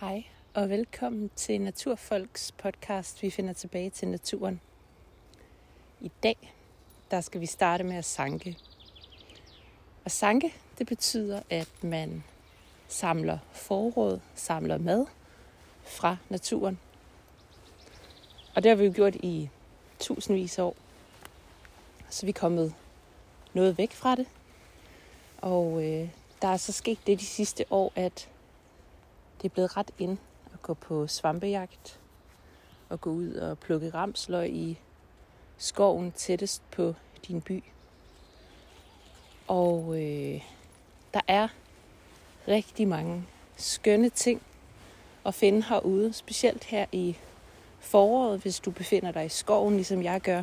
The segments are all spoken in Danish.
Hej og velkommen til Naturfolks podcast. Vi finder tilbage til naturen. I dag, der skal vi starte med at sanke. Og sanke, det betyder, at man samler forråd, samler mad fra naturen. Og det har vi jo gjort i tusindvis af år. Så vi er kommet noget væk fra det. Og øh, der er så sket det de sidste år, at det er blevet ret ind at gå på svampejagt og gå ud og plukke ramsløg i skoven tættest på din by. Og øh, der er rigtig mange skønne ting at finde herude, specielt her i foråret, hvis du befinder dig i skoven, ligesom jeg gør.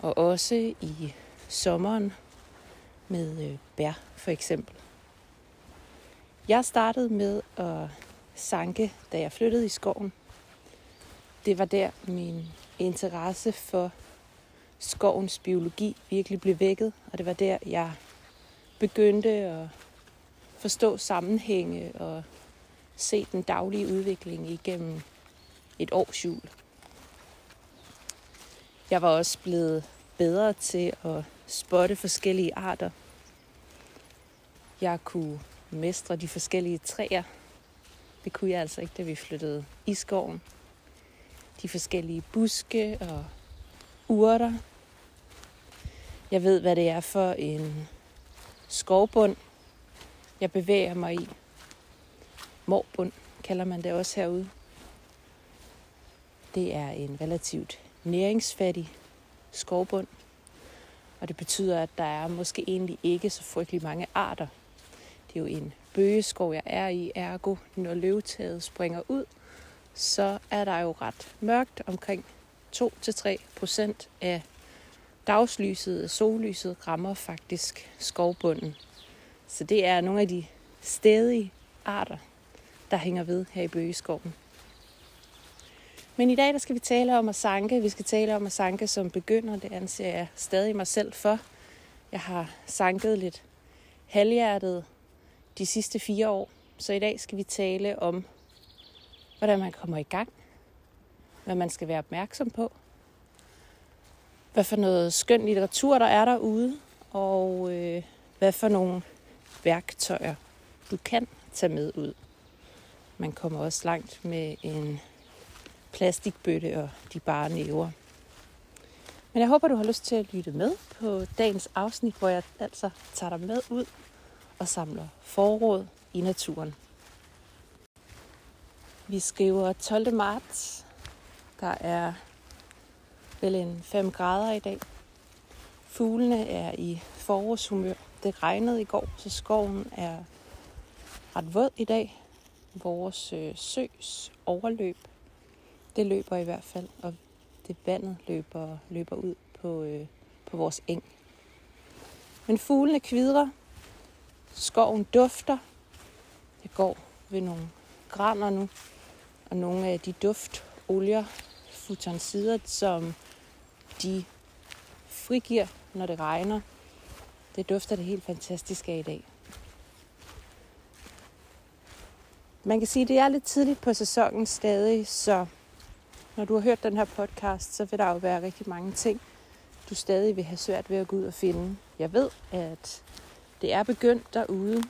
Og også i sommeren med øh, bær for eksempel. Jeg startede med og sanke, da jeg flyttede i skoven. Det var der, min interesse for skovens biologi virkelig blev vækket, og det var der, jeg begyndte at forstå sammenhænge og se den daglige udvikling igennem et års jul. Jeg var også blevet bedre til at spotte forskellige arter. Jeg kunne mestre de forskellige træer. Det kunne jeg altså ikke, da vi flyttede i skoven. De forskellige buske og urter. Jeg ved, hvad det er for en skovbund, jeg bevæger mig i. Morbund kalder man det også herude. Det er en relativt næringsfattig skovbund. Og det betyder, at der er måske egentlig ikke så frygtelig mange arter det er jo en bøgeskov, jeg er i, ergo når løvetaget springer ud, så er der jo ret mørkt omkring 2-3 procent af dagslyset og sollyset rammer faktisk skovbunden. Så det er nogle af de stedige arter, der hænger ved her i bøgeskoven. Men i dag der skal vi tale om at sanke. Vi skal tale om at sanke som begynder. Det anser jeg stadig mig selv for. Jeg har sanket lidt halvhjertet de sidste fire år. Så i dag skal vi tale om, hvordan man kommer i gang, hvad man skal være opmærksom på, hvad for noget skøn litteratur der er derude, og øh, hvad for nogle værktøjer du kan tage med ud. Man kommer også langt med en plastikbøtte og de bare næver. Men jeg håber, du har lyst til at lytte med på dagens afsnit, hvor jeg altså tager dig med ud og samler forråd i naturen. Vi skriver 12. marts. Der er vel en 5 grader i dag. Fuglene er i forårshumør. Det regnede i går, så skoven er ret våd i dag. Vores øh, søs overløb, det løber i hvert fald, og det vandet løber, løber ud på, øh, på vores eng. Men fuglene kvidrer, Skoven dufter. Jeg går ved nogle graner nu, og nogle af de duftolier, futonsider, som de frigiver, når det regner. Det dufter det helt fantastisk af i dag. Man kan sige, at det er lidt tidligt på sæsonen stadig, så når du har hørt den her podcast, så vil der jo være rigtig mange ting, du stadig vil have svært ved at gå ud og finde. Jeg ved, at det er begyndt derude,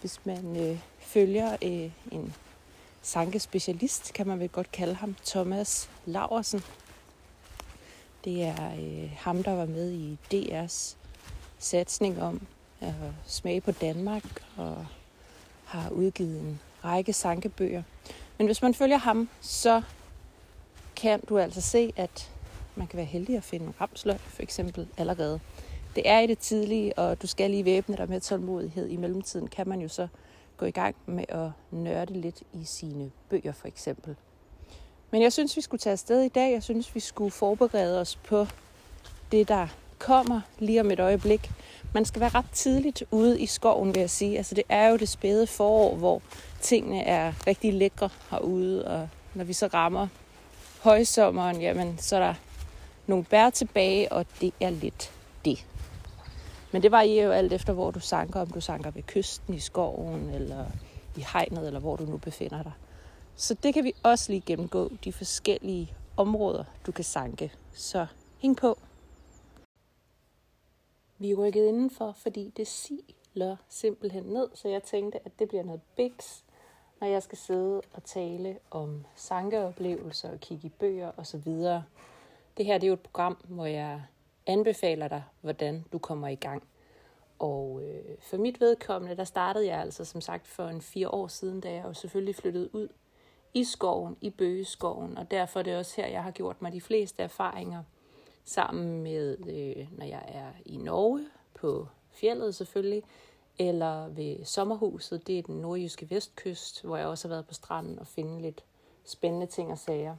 hvis man øh, følger øh, en sankespecialist, kan man vel godt kalde ham, Thomas Laversen. Det er øh, ham, der var med i DR's satsning om at smage på Danmark og har udgivet en række sankebøger. Men hvis man følger ham, så kan du altså se, at man kan være heldig at finde ramsløg for eksempel allerede det er i det tidlige, og du skal lige væbne dig med tålmodighed. I mellemtiden kan man jo så gå i gang med at nørde lidt i sine bøger for eksempel. Men jeg synes, vi skulle tage afsted i dag. Jeg synes, vi skulle forberede os på det, der kommer lige om et øjeblik. Man skal være ret tidligt ude i skoven, vil jeg sige. Altså, det er jo det spæde forår, hvor tingene er rigtig lækre herude, og når vi så rammer højsommeren, jamen, så er der nogle bær tilbage, og det er lidt det. Men det varierer jo alt efter, hvor du sanker. Om du sanker ved kysten i skoven, eller i hegnet, eller hvor du nu befinder dig. Så det kan vi også lige gennemgå, de forskellige områder, du kan sanke. Så hæng på. Vi er rykket indenfor, fordi det siler simpelthen ned, så jeg tænkte, at det bliver noget biks, når jeg skal sidde og tale om sankeoplevelser og kigge i bøger osv. Det her det er jo et program, hvor jeg anbefaler dig, hvordan du kommer i gang. Og øh, for mit vedkommende, der startede jeg altså som sagt for en fire år siden, da jeg jo selvfølgelig flyttede ud i skoven, i bøgeskoven, og derfor er det også her, jeg har gjort mig de fleste erfaringer sammen med, øh, når jeg er i Norge, på fjellet selvfølgelig, eller ved sommerhuset, det er den nordjyske vestkyst, hvor jeg også har været på stranden og finde lidt spændende ting og sager.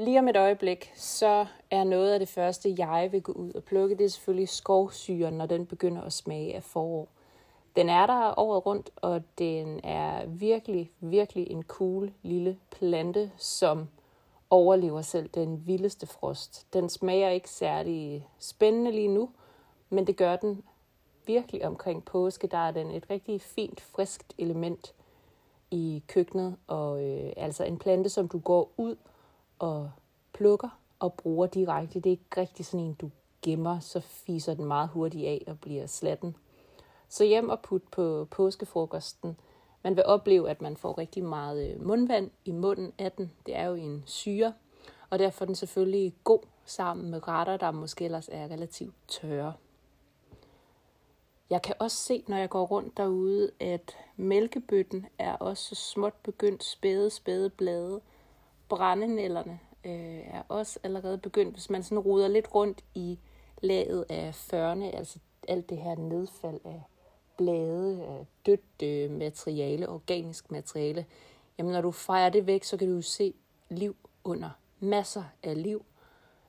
Lige om et øjeblik, så er noget af det første, jeg vil gå ud og plukke, det er selvfølgelig skovsyren, når den begynder at smage af forår. Den er der året rundt, og den er virkelig, virkelig en cool lille plante, som overlever selv den vildeste frost. Den smager ikke særlig spændende lige nu, men det gør den virkelig omkring påske. Der er den et rigtig fint, friskt element i køkkenet, og øh, altså en plante, som du går ud og plukker og bruger direkte. Det er ikke rigtig sådan en, du gemmer, så fiser den meget hurtigt af og bliver slatten. Så hjem og put på påskefrokosten. Man vil opleve, at man får rigtig meget øh, mundvand i munden af den. Det er jo en syre, og derfor er den selvfølgelig god sammen med retter, der måske ellers er relativt tørre. Jeg kan også se, når jeg går rundt derude, at mælkebøtten er også så småt begyndt spæde, spæde blade. Brændenælderne øh, er også allerede begyndt, hvis man sådan ruder lidt rundt i laget af førne, altså alt det her nedfald af blade, af dødt øh, materiale, organisk materiale, jamen når du fejrer det væk, så kan du se liv under masser af liv,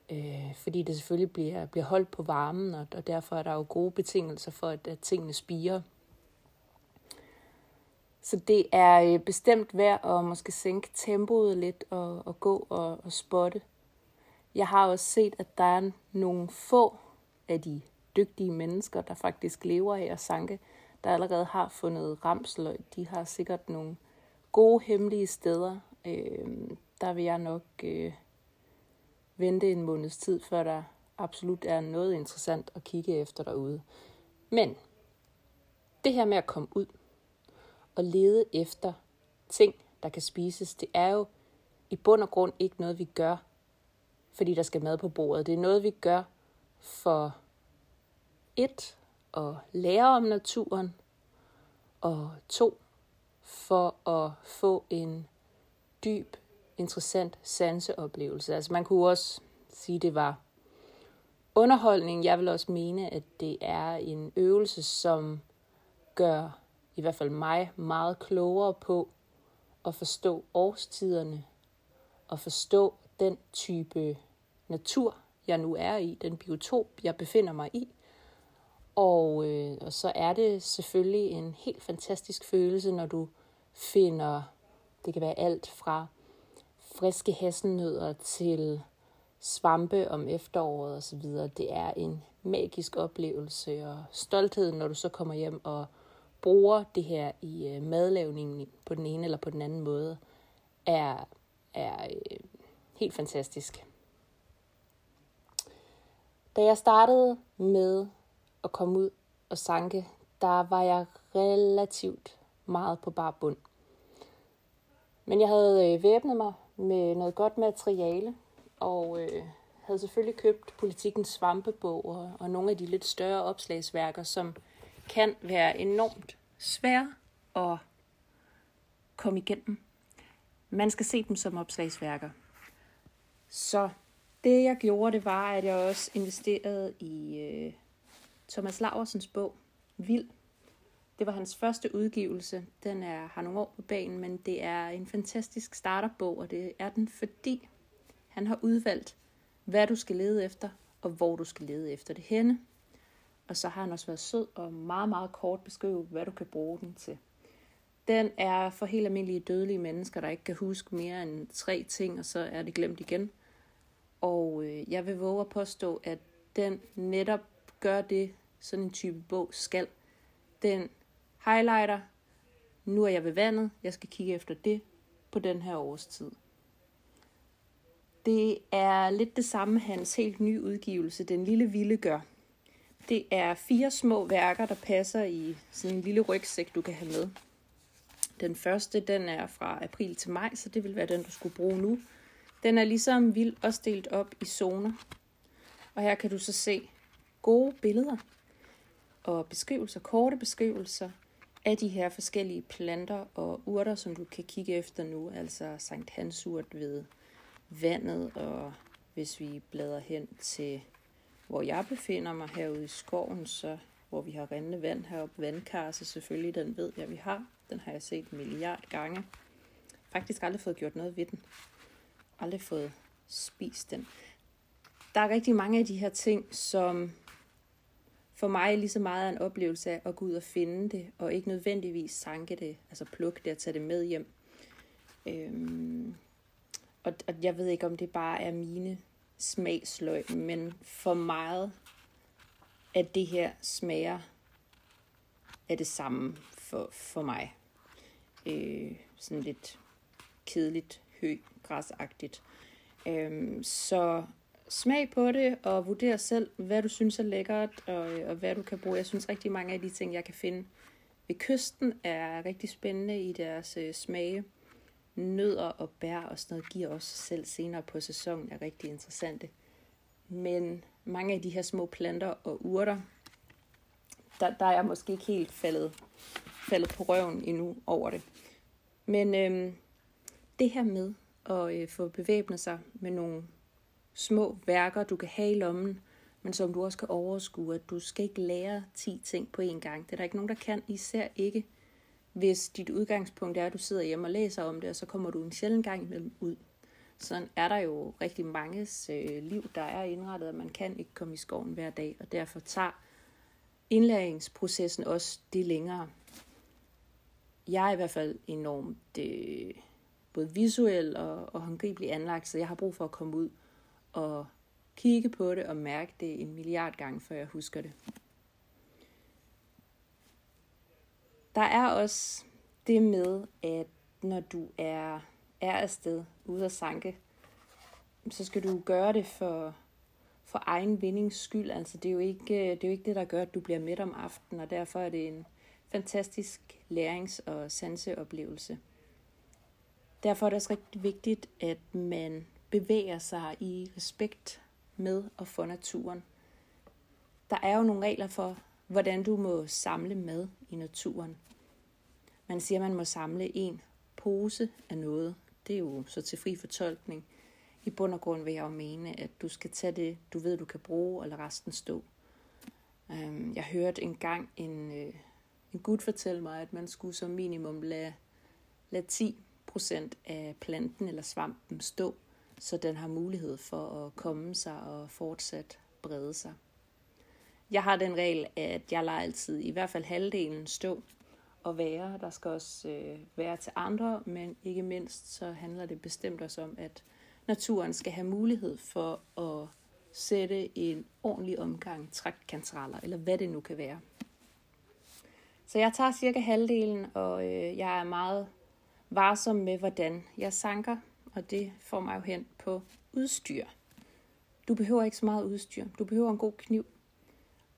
øh, fordi det selvfølgelig bliver, bliver holdt på varmen, og, og derfor er der jo gode betingelser for, at, at tingene spiger. Så det er øh, bestemt værd at måske sænke tempoet lidt og, og gå og, og spotte. Jeg har også set, at der er nogle få af de dygtige mennesker, der faktisk lever af at sanke, der allerede har fundet ramsløg. De har sikkert nogle gode hemmelige steder. Øh, der vil jeg nok øh, vente en måneds tid, før der absolut er noget interessant at kigge efter derude. Men det her med at komme ud og lede efter ting, der kan spises, det er jo i bund og grund ikke noget, vi gør, fordi der skal mad på bordet. Det er noget, vi gør for et, at lære om naturen, og to, for at få en dyb interessant sanseoplevelse. Altså man kunne også sige, det var underholdning. Jeg vil også mene, at det er en øvelse, som gør i hvert fald mig meget klogere på at forstå årstiderne og forstå den type natur, jeg nu er i, den biotop, jeg befinder mig i. Og, øh, og så er det selvfølgelig en helt fantastisk følelse, når du finder, det kan være alt fra friske hasselnødder til svampe om efteråret osv. Det er en magisk oplevelse og stolthed, når du så kommer hjem og bruger det her i øh, madlavningen på den ene eller på den anden måde, er, er øh, helt fantastisk. Da jeg startede med at komme ud og sanke, der var jeg relativt meget på bar bund. Men jeg havde øh, væbnet mig med noget godt materiale, og øh, havde selvfølgelig købt Politikens svampebog og, og nogle af de lidt større opslagsværker, som kan være enormt svære at komme igennem. Man skal se dem som opslagsværker. Så det jeg gjorde, det var, at jeg også investerede i øh, Thomas Laversens bog, Vild, det var hans første udgivelse. Den er, har nogle år på banen, men det er en fantastisk starterbog, og det er den, fordi han har udvalgt, hvad du skal lede efter, og hvor du skal lede efter det henne. Og så har han også været sød og meget, meget kort beskrive, hvad du kan bruge den til. Den er for helt almindelige dødelige mennesker, der ikke kan huske mere end tre ting, og så er det glemt igen. Og øh, jeg vil våge at påstå, at den netop gør det, sådan en type bog skal. Den highlighter nu er jeg ved vandet, jeg skal kigge efter det på den her årstid. Det er lidt det samme hans helt nye udgivelse, Den Lille Vilde gør. Det er fire små værker, der passer i sådan en lille rygsæk, du kan have med. Den første, den er fra april til maj, så det vil være den, du skulle bruge nu. Den er ligesom vild og delt op i zoner. Og her kan du så se gode billeder og beskrivelser, korte beskrivelser af de her forskellige planter og urter, som du kan kigge efter nu. Altså Sankt Hansurt ved vandet, og hvis vi bladrer hen til, hvor jeg befinder mig herude i skoven, så hvor vi har rindende vand heroppe, vandkarse selvfølgelig, den ved jeg, vi har. Den har jeg set en milliard gange. Faktisk aldrig fået gjort noget ved den. Aldrig fået spist den. Der er rigtig mange af de her ting, som for mig lige så meget er en oplevelse af at gå ud og finde det, og ikke nødvendigvis sanke det, altså plukke det og tage det med hjem. Øhm, og, og jeg ved ikke, om det bare er mine smagsløg, men for meget at det her smager af det samme for, for mig. Øh, sådan lidt kedeligt, hø, græsagtigt. Øhm, så smag på det, og vurder selv, hvad du synes er lækkert, og, og hvad du kan bruge. Jeg synes rigtig mange af de ting, jeg kan finde ved kysten, er rigtig spændende i deres øh, smage. Nødder og bær og sådan noget giver også selv senere på sæsonen er rigtig interessante. Men mange af de her små planter og urter, der, der er jeg måske ikke helt faldet, faldet på røven endnu over det. Men øhm, det her med at øh, få bevæbnet sig med nogle små værker, du kan have i lommen, men som du også kan overskue, at du skal ikke lære 10 ting på én gang. Det er der ikke nogen, der kan, især ikke, hvis dit udgangspunkt er, at du sidder hjemme og læser om det, og så kommer du en sjældent gang imellem ud. Sådan er der jo rigtig manges øh, liv, der er indrettet, at man kan ikke komme i skoven hver dag, og derfor tager indlæringsprocessen også det længere. Jeg er i hvert fald enormt øh, både visuel og, og håndgribelig anlagt, så jeg har brug for at komme ud og kigge på det og mærke det en milliard gange, før jeg husker det. Der er også det med, at når du er, er afsted ude at sanke, så skal du gøre det for, for egen vindings skyld. Altså, det, er jo ikke, det er jo ikke det, der gør, at du bliver midt om aftenen, og derfor er det en fantastisk lærings- og sanseoplevelse. Derfor er det også rigtig vigtigt, at man bevæger sig i respekt med og for naturen. Der er jo nogle regler for, hvordan du må samle mad i naturen. Man siger, at man må samle en pose af noget. Det er jo så til fri fortolkning. I bund og grund vil jeg jo mene, at du skal tage det, du ved, du kan bruge, og resten stå. Øhm, jeg hørte engang en, øh, en gut fortælle mig, at man skulle som minimum lade, lade 10 procent af planten eller svampen stå, så den har mulighed for at komme sig og fortsat brede sig. Jeg har den regel, at jeg lader altid i hvert fald halvdelen stå og være. Der skal også øh, være til andre, men ikke mindst så handler det bestemt også om, at naturen skal have mulighed for at sætte en ordentlig omgang trækkantraller, eller hvad det nu kan være. Så jeg tager cirka halvdelen, og øh, jeg er meget varsom med, hvordan jeg sanker og det får mig jo hen på udstyr. Du behøver ikke så meget udstyr. Du behøver en god kniv.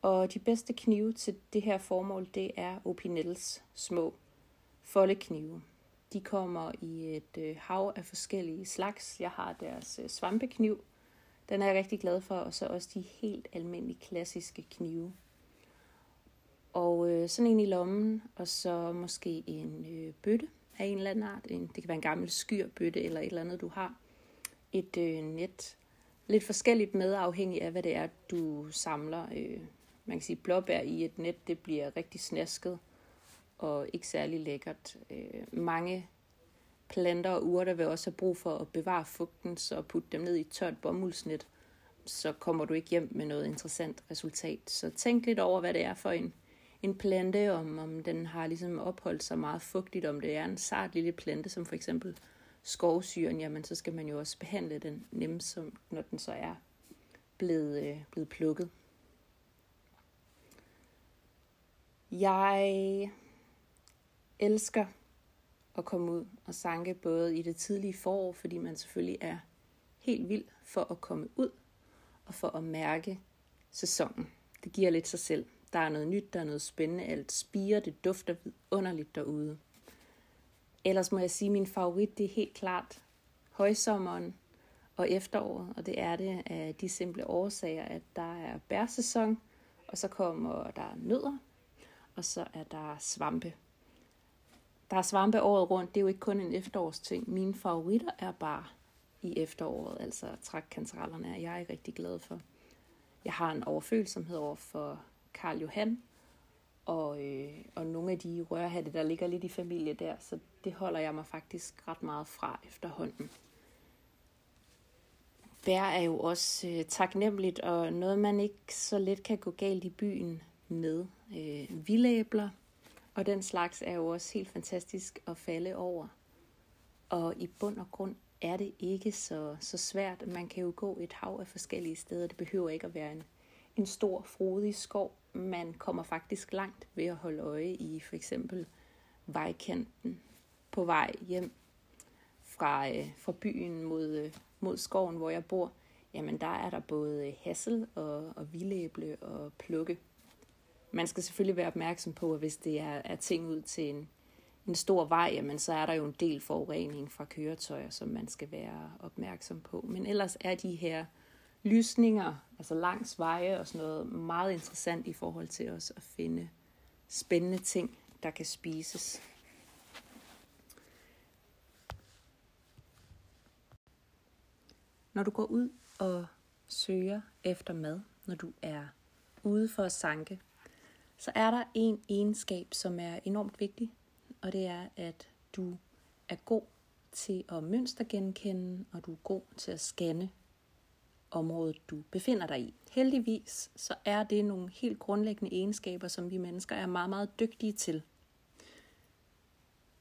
Og de bedste knive til det her formål, det er Opinels små foldeknive. De kommer i et øh, hav af forskellige slags. Jeg har deres øh, svampekniv. Den er jeg rigtig glad for. Og så også de helt almindelige klassiske knive. Og øh, sådan en i lommen, og så måske en øh, bøtte af en eller anden art. En, det kan være en gammel skyrbøtte eller et eller andet, du har. Et øh, net. Lidt forskelligt med, afhængig af, hvad det er, du samler. Øh, man kan sige, blåbær i et net, det bliver rigtig snasket og ikke særlig lækkert. Øh, mange planter og urter vil også have brug for at bevare fugten, så putte dem ned i et tørt bomuldsnet, så kommer du ikke hjem med noget interessant resultat. Så tænk lidt over, hvad det er for en en plante, om, om den har ligesom opholdt sig meget fugtigt, om det er en sart lille plante, som for eksempel skovsyren, jamen så skal man jo også behandle den nemt, som, når den så er blevet, øh, blevet plukket. Jeg elsker at komme ud og sanke både i det tidlige forår, fordi man selvfølgelig er helt vild for at komme ud og for at mærke sæsonen. Det giver lidt sig selv. Der er noget nyt, der er noget spændende. Alt spiger, det dufter underligt derude. Ellers må jeg sige, at min favorit det er helt klart højsommeren og efteråret. Og det er det af de simple årsager, at der er bærsæson, og så kommer der nødder, og så er der svampe. Der er svampe året rundt. Det er jo ikke kun en efterårsting. Mine favoritter er bare i efteråret, altså trækkantarellerne er jeg rigtig glad for. Jeg har en overfølsomhed over for Karl Johan, og, øh, og nogle af de rørhatte, der ligger lidt i familie der, så det holder jeg mig faktisk ret meget fra efterhånden. Bær er jo også øh, taknemmeligt, og noget man ikke så let kan gå galt i byen med. Øh, vildæbler og den slags er jo også helt fantastisk at falde over. Og i bund og grund er det ikke så, så svært. Man kan jo gå et hav af forskellige steder. Det behøver ikke at være en, en stor, frodig skov. Man kommer faktisk langt ved at holde øje i for eksempel vejkanten på vej hjem fra, øh, fra byen mod, øh, mod skoven, hvor jeg bor. Jamen der er der både hassel og, og vildæble og plukke. Man skal selvfølgelig være opmærksom på, at hvis det er, er ting ud til en, en stor vej, jamen, så er der jo en del forurening fra køretøjer, som man skal være opmærksom på. Men ellers er de her lysninger, altså langs veje og sådan noget, meget interessant i forhold til os at finde spændende ting, der kan spises. Når du går ud og søger efter mad, når du er ude for at sanke, så er der en egenskab, som er enormt vigtig, og det er, at du er god til at mønstergenkende, og du er god til at scanne området, du befinder dig i. Heldigvis så er det nogle helt grundlæggende egenskaber, som vi mennesker er meget, meget dygtige til.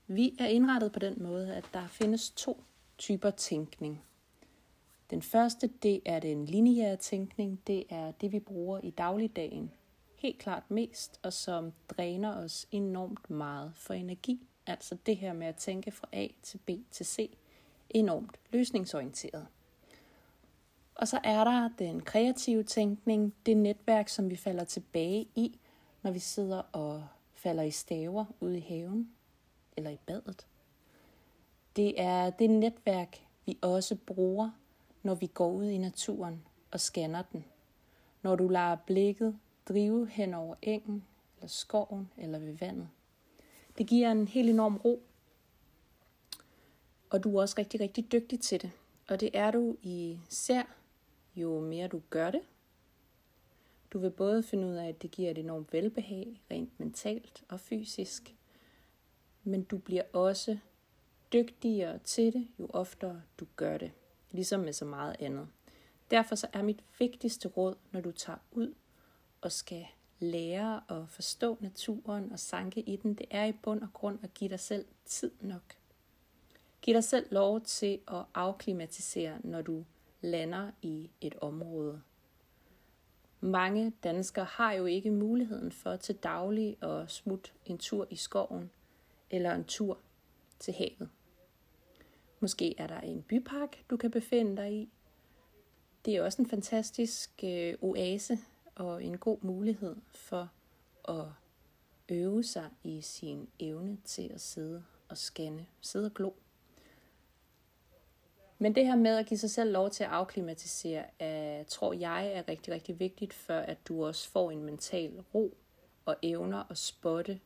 Vi er indrettet på den måde, at der findes to typer tænkning. Den første, det er den lineære tænkning. Det er det, vi bruger i dagligdagen helt klart mest, og som dræner os enormt meget for energi. Altså det her med at tænke fra A til B til C, enormt løsningsorienteret. Og så er der den kreative tænkning, det netværk, som vi falder tilbage i, når vi sidder og falder i staver ude i haven eller i badet. Det er det netværk, vi også bruger, når vi går ud i naturen og scanner den. Når du lader blikket drive hen over engen, eller skoven, eller ved vandet. Det giver en helt enorm ro, og du er også rigtig, rigtig dygtig til det. Og det er du især, jo mere du gør det. Du vil både finde ud af, at det giver et enormt velbehag, rent mentalt og fysisk. Men du bliver også dygtigere til det, jo oftere du gør det. Ligesom med så meget andet. Derfor så er mit vigtigste råd, når du tager ud og skal lære at forstå naturen og sanke i den, det er i bund og grund at give dig selv tid nok. Giv dig selv lov til at afklimatisere, når du lander i et område. Mange danskere har jo ikke muligheden for til daglig at smutte en tur i skoven eller en tur til havet. Måske er der en bypark, du kan befinde dig i. Det er også en fantastisk øh, oase og en god mulighed for at øve sig i sin evne til at sidde og scanne, sidde og glo. Men det her med at give sig selv lov til at afklimatisere, er, tror jeg er rigtig, rigtig vigtigt, for at du også får en mental ro og evner at spotte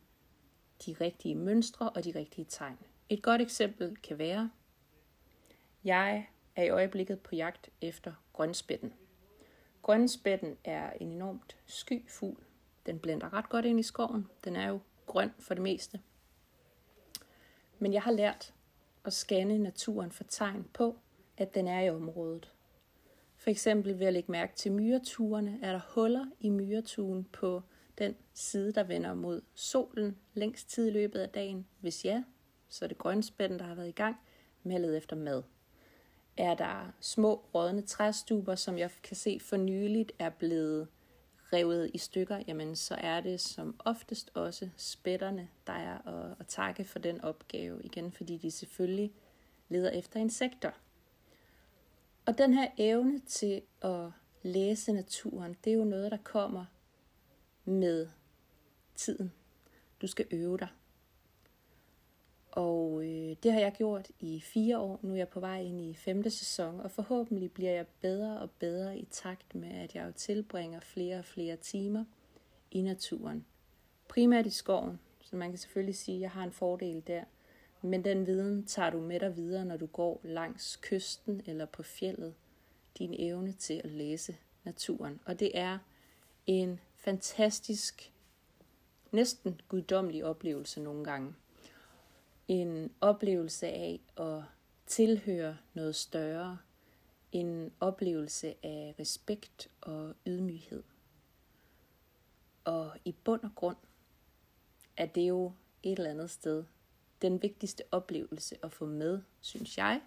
de rigtige mønstre og de rigtige tegn. Et godt eksempel kan være, jeg er i øjeblikket på jagt efter grønspætten. Grønspætten er en enormt sky fugl. Den blænder ret godt ind i skoven. Den er jo grøn for det meste. Men jeg har lært at scanne naturen for tegn på, at den er i området. For eksempel ved at lægge mærke til myreturene, er der huller i myretuen på den side, der vender mod solen længst tid i løbet af dagen. Hvis ja, så er det grønspætten, der har været i gang med at lede efter mad er der små rådne træstuber, som jeg kan se for nyligt er blevet revet i stykker, jamen så er det som oftest også spætterne, der er at, at takke for den opgave igen, fordi de selvfølgelig leder efter insekter. Og den her evne til at læse naturen, det er jo noget, der kommer med tiden. Du skal øve dig. Og øh, det har jeg gjort i fire år. Nu er jeg på vej ind i femte sæson, og forhåbentlig bliver jeg bedre og bedre i takt med, at jeg jo tilbringer flere og flere timer i naturen. Primært i skoven, så man kan selvfølgelig sige, at jeg har en fordel der. Men den viden tager du med dig videre, når du går langs kysten eller på fjellet. Din evne til at læse naturen. Og det er en fantastisk, næsten guddommelig oplevelse nogle gange en oplevelse af at tilhøre noget større, en oplevelse af respekt og ydmyghed. Og i bund og grund er det jo et eller andet sted den vigtigste oplevelse at få med, synes jeg,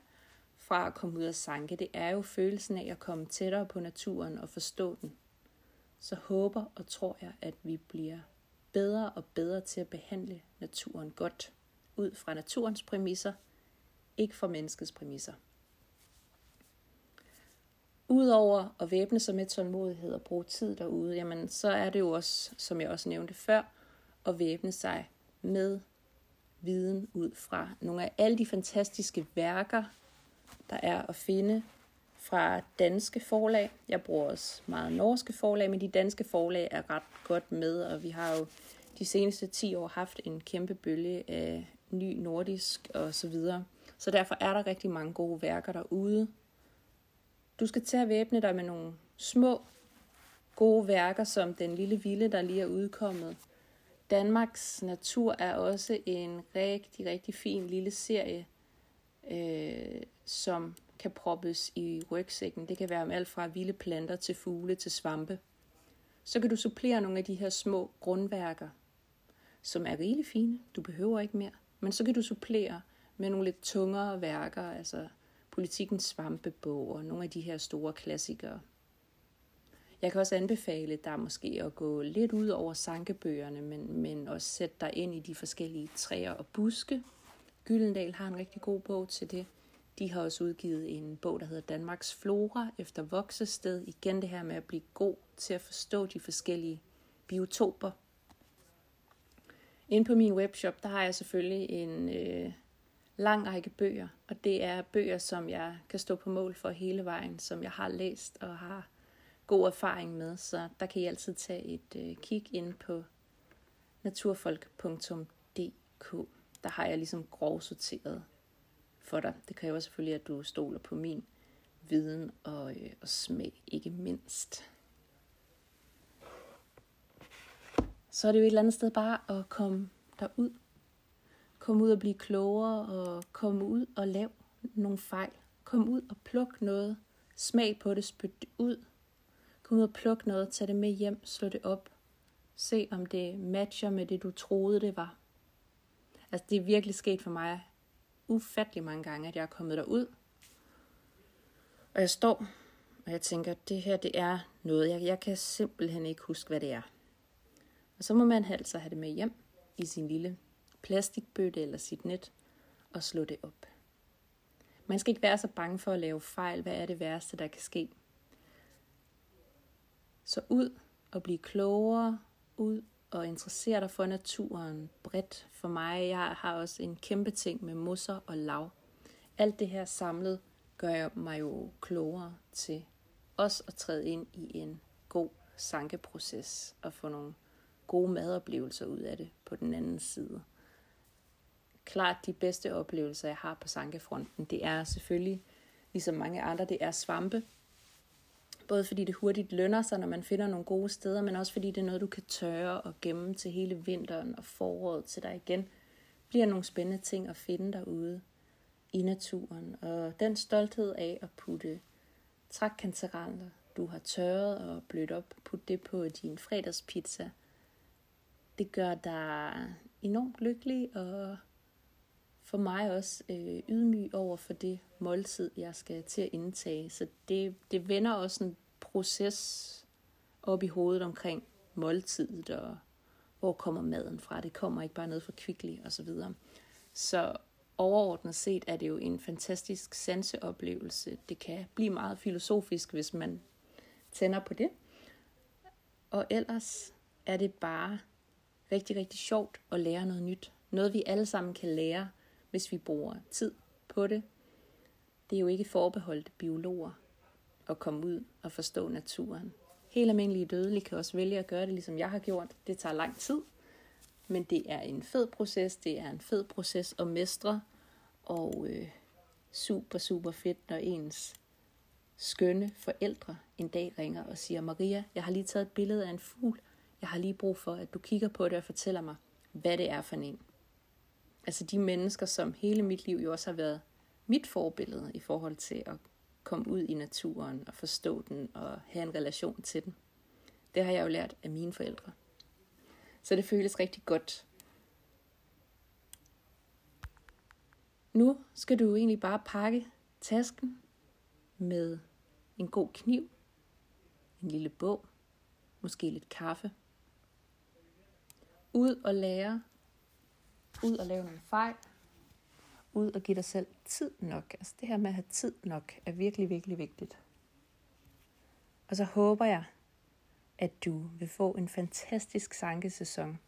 fra at komme ud af sanke. Det er jo følelsen af at komme tættere på naturen og forstå den. Så håber og tror jeg, at vi bliver bedre og bedre til at behandle naturen godt ud fra naturens præmisser, ikke fra menneskets præmisser. Udover at væbne sig med tålmodighed og bruge tid derude, jamen så er det jo også, som jeg også nævnte før, at væbne sig med viden ud fra nogle af alle de fantastiske værker, der er at finde fra danske forlag. Jeg bruger også meget norske forlag, men de danske forlag er ret godt med, og vi har jo de seneste 10 år haft en kæmpe bølge af ny nordisk og så videre. Så derfor er der rigtig mange gode værker derude. Du skal til at væbne dig med nogle små gode værker, som Den Lille Ville, der lige er udkommet. Danmarks Natur er også en rigtig, rigtig fin lille serie, øh, som kan proppes i rygsækken. Det kan være om alt fra vilde planter til fugle til svampe. Så kan du supplere nogle af de her små grundværker, som er rigeligt fine. Du behøver ikke mere. Men så kan du supplere med nogle lidt tungere værker, altså Politikens svampebog og nogle af de her store klassikere. Jeg kan også anbefale dig måske at gå lidt ud over sankebøgerne, men, men også sætte dig ind i de forskellige træer og buske. Gyldendal har en rigtig god bog til det. De har også udgivet en bog, der hedder Danmarks Flora efter voksested. Igen det her med at blive god til at forstå de forskellige biotoper, Inde på min webshop, der har jeg selvfølgelig en øh, lang række bøger, og det er bøger, som jeg kan stå på mål for hele vejen, som jeg har læst og har god erfaring med, så der kan I altid tage et øh, kig ind på naturfolk.dk. Der har jeg ligesom grovsorteret for dig. Det kræver selvfølgelig, at du stoler på min viden og, øh, og smag, ikke mindst. Så er det jo et eller andet sted bare at komme derud. Komme ud og blive klogere, og komme ud og lave nogle fejl. Kom ud og pluk noget. Smag på det, spyt det ud. Kom ud og pluk noget, tag det med hjem, slå det op. Se om det matcher med det, du troede det var. Altså det er virkelig sket for mig ufattelig mange gange, at jeg er kommet derud. Og jeg står, og jeg tænker, det her det er noget, jeg, jeg kan simpelthen ikke huske, hvad det er. Og så må man altså have det med hjem i sin lille plastikbøtte eller sit net og slå det op. Man skal ikke være så bange for at lave fejl. Hvad er det værste, der kan ske? Så ud og blive klogere, ud og interessere dig for naturen bredt. For mig, jeg har også en kæmpe ting med mosser og lav. Alt det her samlet gør jeg mig jo klogere til også at træde ind i en god sankeproces og få nogle gode madoplevelser ud af det på den anden side. Klart de bedste oplevelser, jeg har på sankefronten, det er selvfølgelig, ligesom mange andre, det er svampe. Både fordi det hurtigt lønner sig, når man finder nogle gode steder, men også fordi det er noget, du kan tørre og gemme til hele vinteren og foråret til dig igen. Bliver nogle spændende ting at finde derude i naturen. Og den stolthed af at putte trækkantereller, du har tørret og blødt op, putte det på din fredagspizza, det gør dig enormt lykkelig og for mig også øh, ydmyg over for det måltid, jeg skal til at indtage. Så det, det vender også en proces op i hovedet omkring måltidet, og hvor kommer maden fra. Det kommer ikke bare ned fra Kvickly og så videre. Så overordnet set er det jo en fantastisk sanseoplevelse. Det kan blive meget filosofisk, hvis man tænder på det. Og ellers er det bare rigtig, rigtig sjovt at lære noget nyt. Noget vi alle sammen kan lære, hvis vi bruger tid på det. Det er jo ikke forbeholdt biologer at komme ud og forstå naturen. Helt almindelige dødelige kan også vælge at gøre det, ligesom jeg har gjort. Det tager lang tid, men det er en fed proces. Det er en fed proces at mestre, og øh, super, super fedt, når ens skønne forældre en dag ringer og siger, Maria, jeg har lige taget et billede af en fugl. Jeg har lige brug for, at du kigger på det og fortæller mig, hvad det er for en. Altså de mennesker, som hele mit liv jo også har været mit forbillede i forhold til at komme ud i naturen og forstå den og have en relation til den. Det har jeg jo lært af mine forældre. Så det føles rigtig godt. Nu skal du egentlig bare pakke tasken med en god kniv, en lille bog, måske lidt kaffe. Ud og lære, ud og lave nogle fejl, ud og give dig selv tid nok. Altså det her med at have tid nok er virkelig, virkelig vigtigt. Og så håber jeg, at du vil få en fantastisk sankesæson.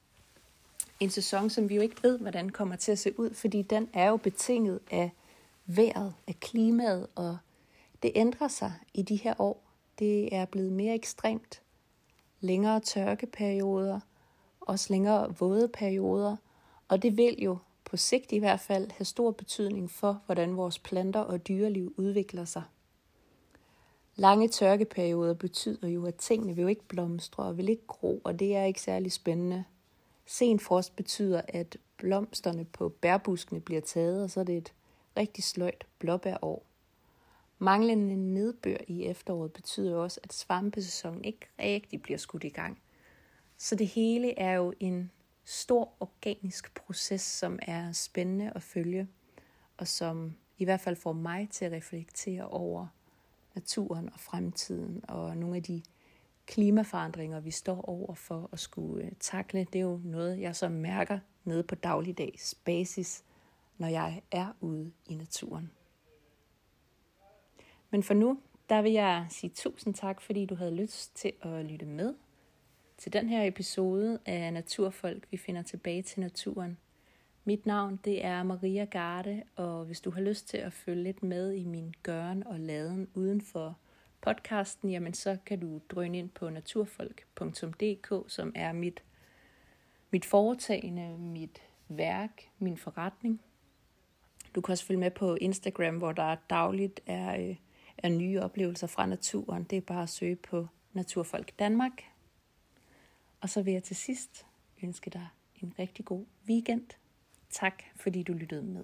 En sæson, som vi jo ikke ved, hvordan kommer til at se ud, fordi den er jo betinget af vejret, af klimaet, og det ændrer sig i de her år. Det er blevet mere ekstremt. Længere tørkeperioder, også længere våde perioder, og det vil jo på sigt i hvert fald have stor betydning for, hvordan vores planter og dyreliv udvikler sig. Lange tørkeperioder betyder jo, at tingene vil jo ikke blomstre og vil ikke gro, og det er ikke særlig spændende. Sen frost betyder, at blomsterne på bærbuskene bliver taget, og så er det et rigtig sløjt blåbærår. Manglende nedbør i efteråret betyder også, at svampesæsonen ikke rigtig bliver skudt i gang. Så det hele er jo en stor organisk proces, som er spændende at følge, og som i hvert fald får mig til at reflektere over naturen og fremtiden, og nogle af de klimaforandringer, vi står over for at skulle øh, takle. Det er jo noget, jeg så mærker nede på dagligdags basis, når jeg er ude i naturen. Men for nu, der vil jeg sige tusind tak, fordi du havde lyst til at lytte med til den her episode af Naturfolk, vi finder tilbage til naturen. Mit navn det er Maria Garde, og hvis du har lyst til at følge lidt med i min gøren og laden uden for podcasten, jamen så kan du drøne ind på naturfolk.dk, som er mit, mit foretagende, mit værk, min forretning. Du kan også følge med på Instagram, hvor der dagligt er, øh, er nye oplevelser fra naturen. Det er bare at søge på Naturfolk Danmark. Og så vil jeg til sidst ønske dig en rigtig god weekend. Tak fordi du lyttede med.